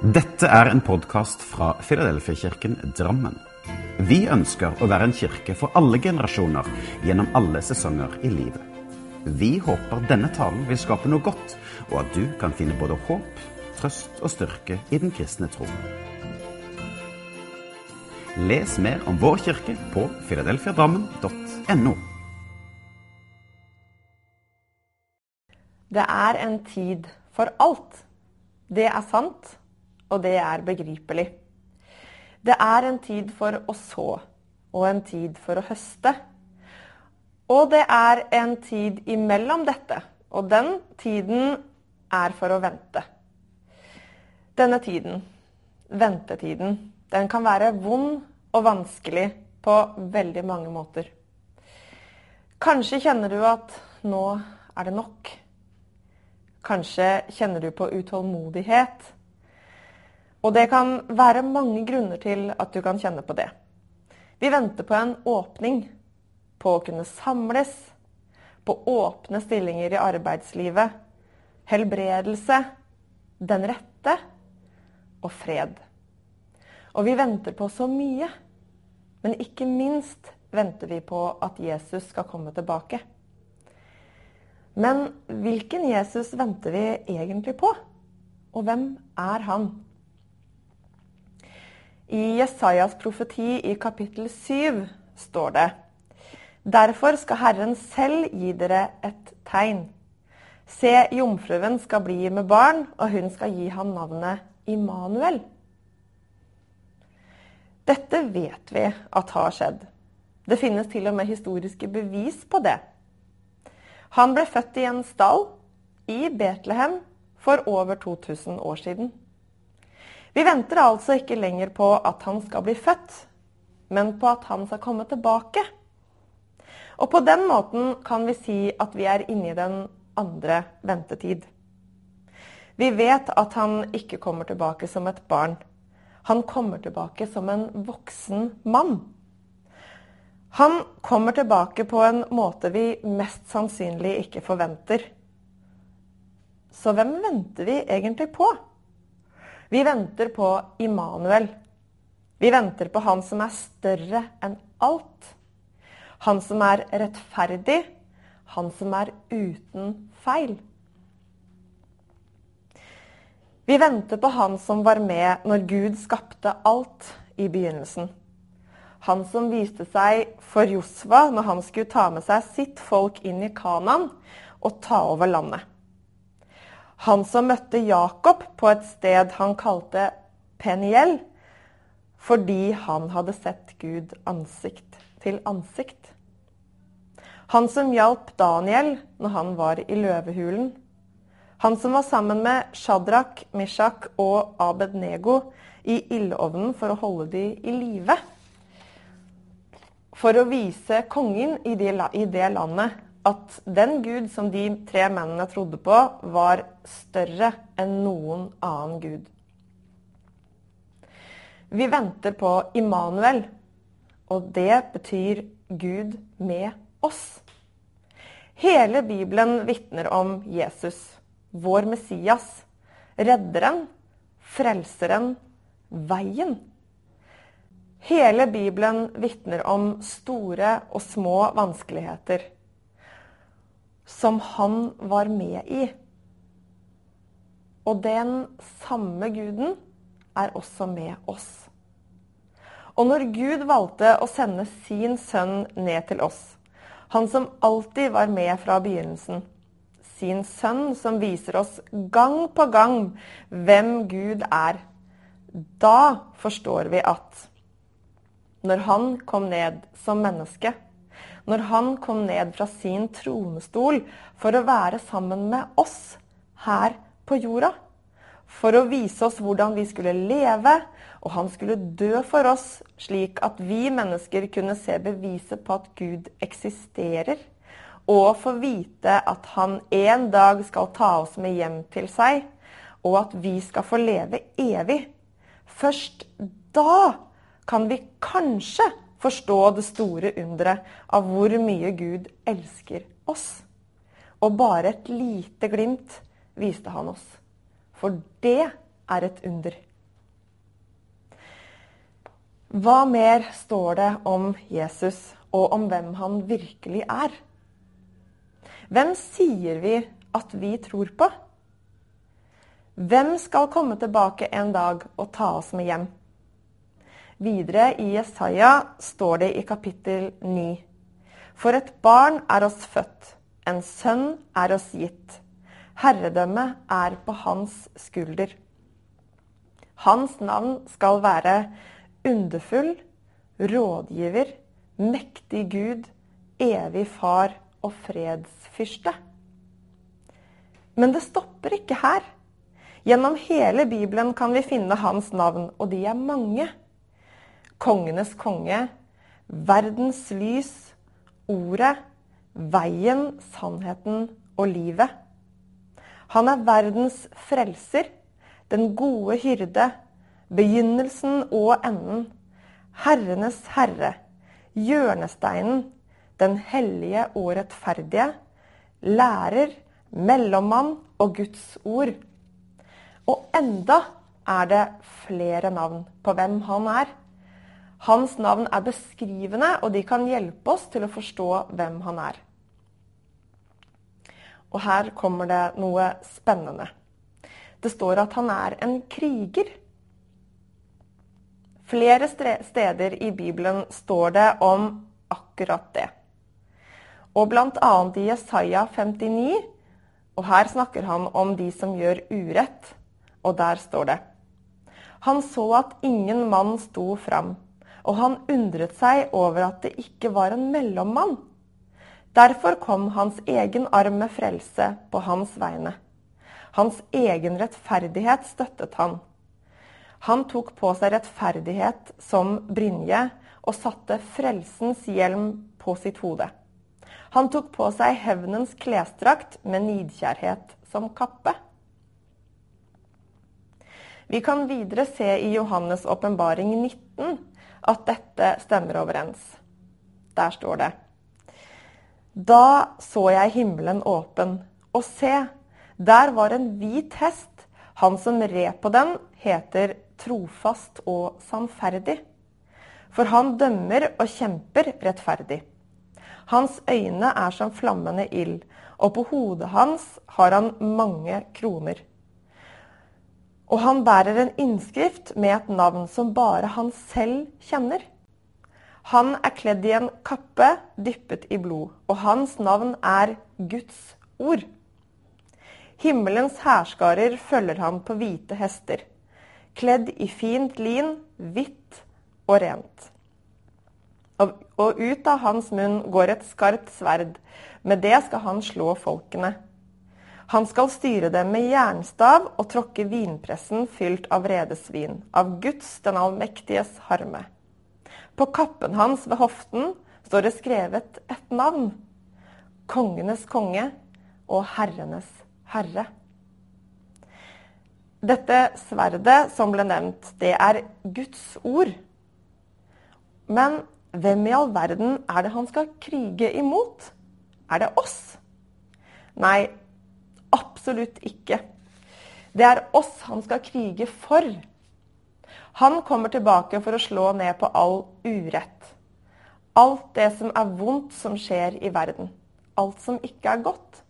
Dette er en podkast fra Filadelfia-kirken Drammen. Vi ønsker å være en kirke for alle generasjoner gjennom alle sesonger i livet. Vi håper denne talen vil skape noe godt, og at du kan finne både håp, trøst og styrke i den kristne tro. Les mer om vår kirke på filadelfiadrammen.no. Det er en tid for alt. Det er sant, og det er begripelig. Det er en tid for å så, og en tid for å høste. Og det er en tid imellom dette, og den tiden er for å vente. Denne tiden, ventetiden, den kan være vond og vanskelig på veldig mange måter. Kanskje kjenner du at nå er det nok. Kanskje kjenner du på utålmodighet. Og det kan være mange grunner til at du kan kjenne på det. Vi venter på en åpning, på å kunne samles, på åpne stillinger i arbeidslivet, helbredelse, den rette og fred. Og vi venter på så mye, men ikke minst venter vi på at Jesus skal komme tilbake. Men hvilken Jesus venter vi egentlig på? Og hvem er han? I Jesajas profeti i kapittel 7 står det Derfor skal Herren selv gi dere et tegn. Se, jomfruen skal bli med barn, og hun skal gi ham navnet Immanuel. Dette vet vi at har skjedd. Det finnes til og med historiske bevis på det. Han ble født i en stall i Betlehem for over 2000 år siden. Vi venter altså ikke lenger på at han skal bli født, men på at han skal komme tilbake. Og på den måten kan vi si at vi er inne i den andre ventetid. Vi vet at han ikke kommer tilbake som et barn. Han kommer tilbake som en voksen mann. Han kommer tilbake på en måte vi mest sannsynlig ikke forventer. Så hvem venter vi egentlig på? Vi venter på Immanuel. Vi venter på han som er større enn alt. Han som er rettferdig. Han som er uten feil. Vi venter på han som var med når Gud skapte alt i begynnelsen. Han som viste seg for Josva når han skulle ta med seg sitt folk inn i Kanan og ta over landet. Han som møtte Jakob på et sted han kalte Peniel, fordi han hadde sett Gud ansikt til ansikt. Han som hjalp Daniel når han var i løvehulen. Han som var sammen med Shadrach, Mishak og Abednego i ildovnen for å holde de i live for å vise kongen i det, landet at den gud som de tre mennene trodde på, var større enn noen annen gud. Vi venter på Immanuel, og det betyr Gud med oss. Hele Bibelen vitner om Jesus, vår Messias, redderen, frelseren, veien. Hele Bibelen vitner om store og små vanskeligheter som han var med i. Og den samme guden er også med oss. Og når Gud valgte å sende sin sønn ned til oss, han som alltid var med fra begynnelsen, sin sønn som viser oss gang på gang hvem Gud er, da forstår vi at når han kom ned som menneske, når han kom ned fra sin tronestol for å være sammen med oss her på jorda, for å vise oss hvordan vi skulle leve, og han skulle dø for oss, slik at vi mennesker kunne se beviset på at Gud eksisterer, og få vite at han en dag skal ta oss med hjem til seg, og at vi skal få leve evig. Først da kan vi kanskje forstå det store underet av hvor mye Gud elsker oss. Og bare et lite glimt viste han oss. For det er et under Hva mer står det om Jesus og om hvem han virkelig er? Hvem sier vi at vi tror på? Hvem skal komme tilbake en dag og ta oss med hjem? Videre i Jesaja står det i kapittel 9. For et barn er oss født, en sønn er oss gitt. Herredømmet er på hans skulder. Hans navn skal være underfull, rådgiver, mektig Gud, evig far og fredsfyrste. Men det stopper ikke her. Gjennom hele Bibelen kan vi finne hans navn, og de er mange. Kongenes konge, verdens lys, ordet, veien, sannheten og livet. Han er verdens frelser, den gode hyrde, begynnelsen og enden, herrenes herre, hjørnesteinen, den hellige og rettferdige, lærer, mellommann og Guds ord. Og enda er det flere navn på hvem han er. Hans navn er beskrivende, og de kan hjelpe oss til å forstå hvem han er. Og her kommer det noe spennende. Det står at han er en kriger. Flere steder i Bibelen står det om akkurat det. Og bl.a. i Jesaja 59, og her snakker han om de som gjør urett, og der står det Han så at ingen mann sto fram, og han undret seg over at det ikke var en mellommann. Derfor kom hans egen arm med frelse på hans vegne. Hans egen rettferdighet støttet han. Han tok på seg rettferdighet som brynje og satte frelsens hjelm på sitt hode. Han tok på seg hevnens klesdrakt med nidkjærhet som kappe. Vi kan videre se i Johannes' åpenbaring 19 at dette stemmer overens. Der står det Da så jeg himmelen åpen, og se, der var en hvit hest. Han som red på den, heter trofast og sannferdig. For han dømmer og kjemper rettferdig. Hans øyne er som flammende ild, og på hodet hans har han mange kroner. Og han bærer en innskrift med et navn som bare han selv kjenner. Han er kledd i en kappe dyppet i blod, og hans navn er Guds ord. Himmelens hærskarer følger ham på hvite hester kledd i fint lin, hvitt og rent. Og ut av hans munn går et skarpt sverd. Med det skal han slå folkene. Han skal styre dem med jernstav og tråkke vinpressen fylt av vredesvin, av Guds den allmektiges harme. På kappen hans ved hoften står det skrevet et navn. Kongenes konge og herrenes herre. Dette sverdet som ble nevnt, det er Guds ord. Men hvem i all verden er det han skal krige imot? Er det oss? Nei, absolutt ikke. Det er oss han skal krige for. Han kommer tilbake for å slå ned på all urett. Alt det som er vondt som skjer i verden. Alt som ikke er godt.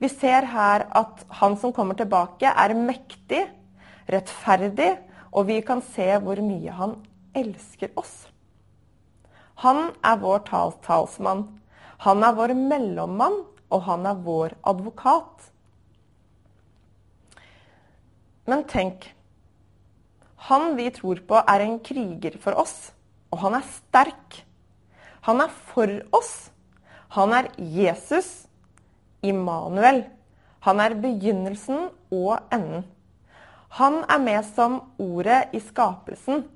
Vi ser her at han som kommer tilbake, er mektig, rettferdig, og vi kan se hvor mye han elsker oss. Han er vår talsmann. Han er vår mellommann, og han er vår advokat. Men tenk. Han vi tror på, er en kriger for oss, og han er sterk. Han er for oss. Han er Jesus Immanuel. Han er begynnelsen og enden. Han er med som ordet i skapelsen.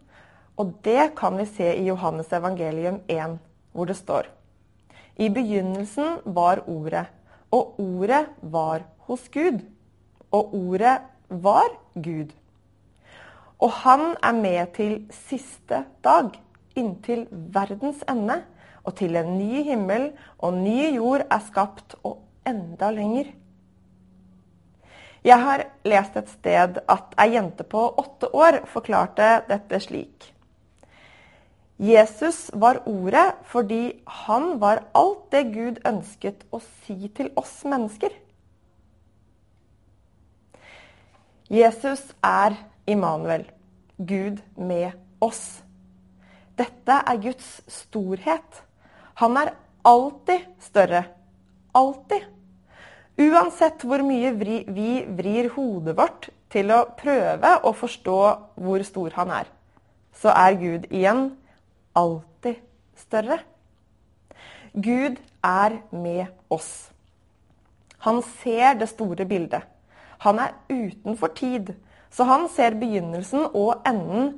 Og det kan vi se i Johannes evangelium 1, hvor det står I begynnelsen var ordet, og ordet var hos Gud. Og ordet var Gud. Og han er med til siste dag, inntil verdens ende, og til en ny himmel og ny jord er skapt, og enda lenger. Jeg har lest et sted at ei jente på åtte år forklarte dette slik. Jesus var ordet fordi han var alt det Gud ønsket å si til oss mennesker. Jesus er Immanuel, Gud med oss. Dette er Guds storhet. Han er alltid større. Alltid. Uansett hvor mye vri, vi vrir hodet vårt til å prøve å forstå hvor stor han er, så er Gud igjen alltid større. Gud er med oss. Han ser det store bildet. Han er utenfor tid, så han ser begynnelsen og enden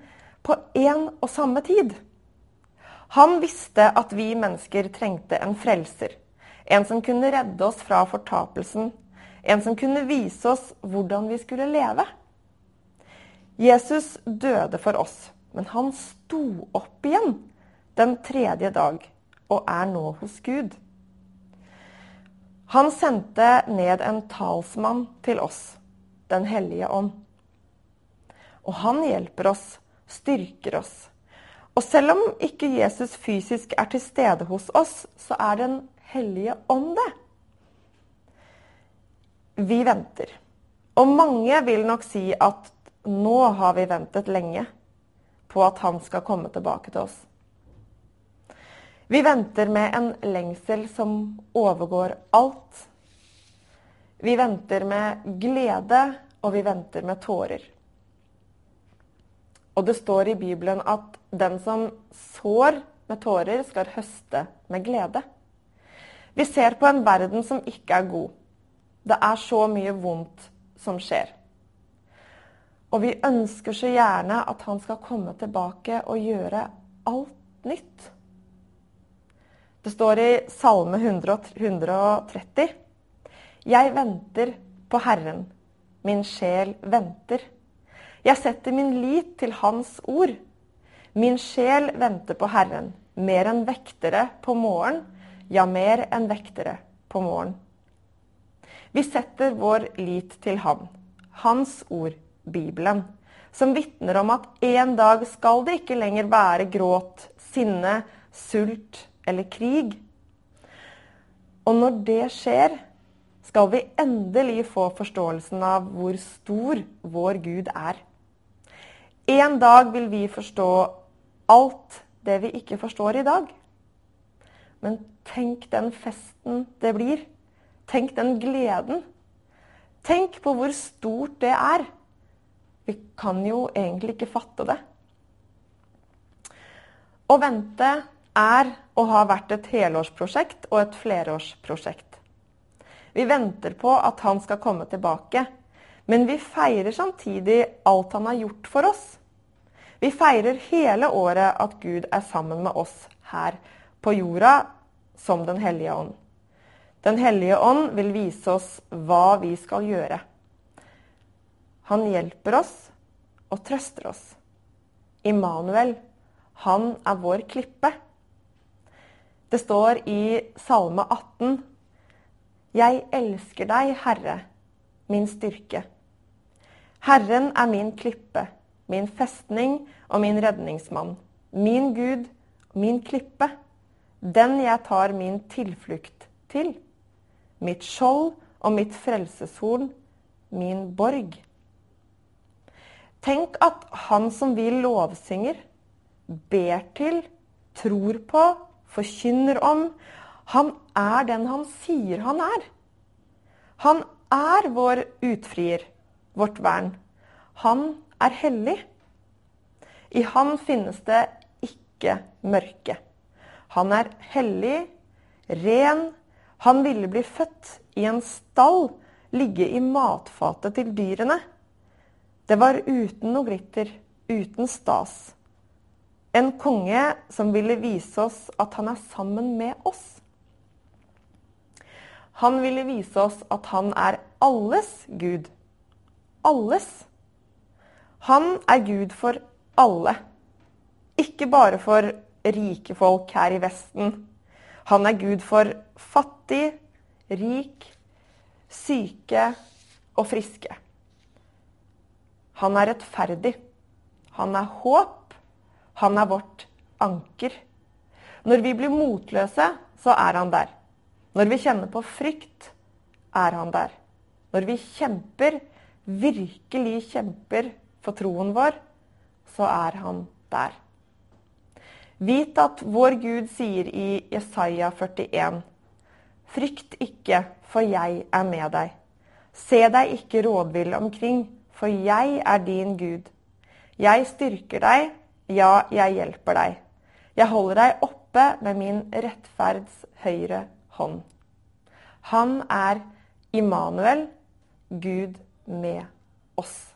på én og samme tid. Han visste at vi mennesker trengte en frelser. En som kunne redde oss fra fortapelsen. En som kunne vise oss hvordan vi skulle leve. Jesus døde for oss, men han sto opp igjen den tredje dag og er nå hos Gud. Han sendte ned en talsmann til oss, Den hellige ånd. Og han hjelper oss, styrker oss. Og selv om ikke Jesus fysisk er til stede hos oss, så er Den hellige ånd det. Vi venter. Og mange vil nok si at nå har vi ventet lenge på at han skal komme tilbake til oss. Vi venter med en lengsel som overgår alt. Vi venter med glede, og vi venter med tårer. Og det står i Bibelen at den som sår med tårer, skal høste med glede. Vi ser på en verden som ikke er god. Det er så mye vondt som skjer. Og vi ønsker så gjerne at han skal komme tilbake og gjøre alt nytt. Det står i Salme 130. Jeg venter på Herren. Min sjel venter. Jeg setter min lit til Hans ord. Min sjel venter på Herren, mer enn vektere på morgen, ja, mer enn vektere på morgen. Vi setter vår lit til Han, Hans ord, Bibelen, som vitner om at en dag skal det ikke lenger være gråt, sinne, sult, eller krig. Og når det skjer, skal vi endelig få forståelsen av hvor stor vår Gud er. En dag vil vi forstå alt det vi ikke forstår i dag. Men tenk den festen det blir. Tenk den gleden. Tenk på hvor stort det er. Vi kan jo egentlig ikke fatte det. Å vente er og har vært et helårsprosjekt og et flerårsprosjekt. Vi venter på at han skal komme tilbake, men vi feirer samtidig alt han har gjort for oss. Vi feirer hele året at Gud er sammen med oss her på jorda som Den hellige ånd. Den hellige ånd vil vise oss hva vi skal gjøre. Han hjelper oss og trøster oss. Immanuel, han er vår klippe. Det står i Salme 18.: Jeg elsker deg, Herre, min styrke. Herren er min klippe, min festning og min redningsmann. Min Gud, min klippe, den jeg tar min tilflukt til. Mitt skjold og mitt frelseshorn, min borg. Tenk at han som vi lovsynger, ber til, tror på forkynner om. Han er den han sier han er. Han er vår utfrier, vårt vern. Han er hellig. I han finnes det ikke mørke. Han er hellig, ren. Han ville bli født i en stall, ligge i matfatet til dyrene. Det var uten noe glitter, uten stas. En konge som ville vise oss at han er sammen med oss. Han ville vise oss at han er alles Gud. Alles. Han er Gud for alle. Ikke bare for rike folk her i Vesten. Han er Gud for fattig, rik, syke og friske. Han er rettferdig. Han er håp han er vårt anker. Når vi blir motløse, så er han der. Når vi kjenner på frykt, er han der. Når vi kjemper, virkelig kjemper for troen vår, så er han der. Vit at vår Gud sier i Jesaja 41.: Frykt ikke, for jeg er med deg. Se deg ikke rådvill omkring, for jeg er din Gud. Jeg styrker deg, ja, jeg hjelper deg. Jeg holder deg oppe med min rettferds høyre hånd. Han er Immanuel, Gud med oss.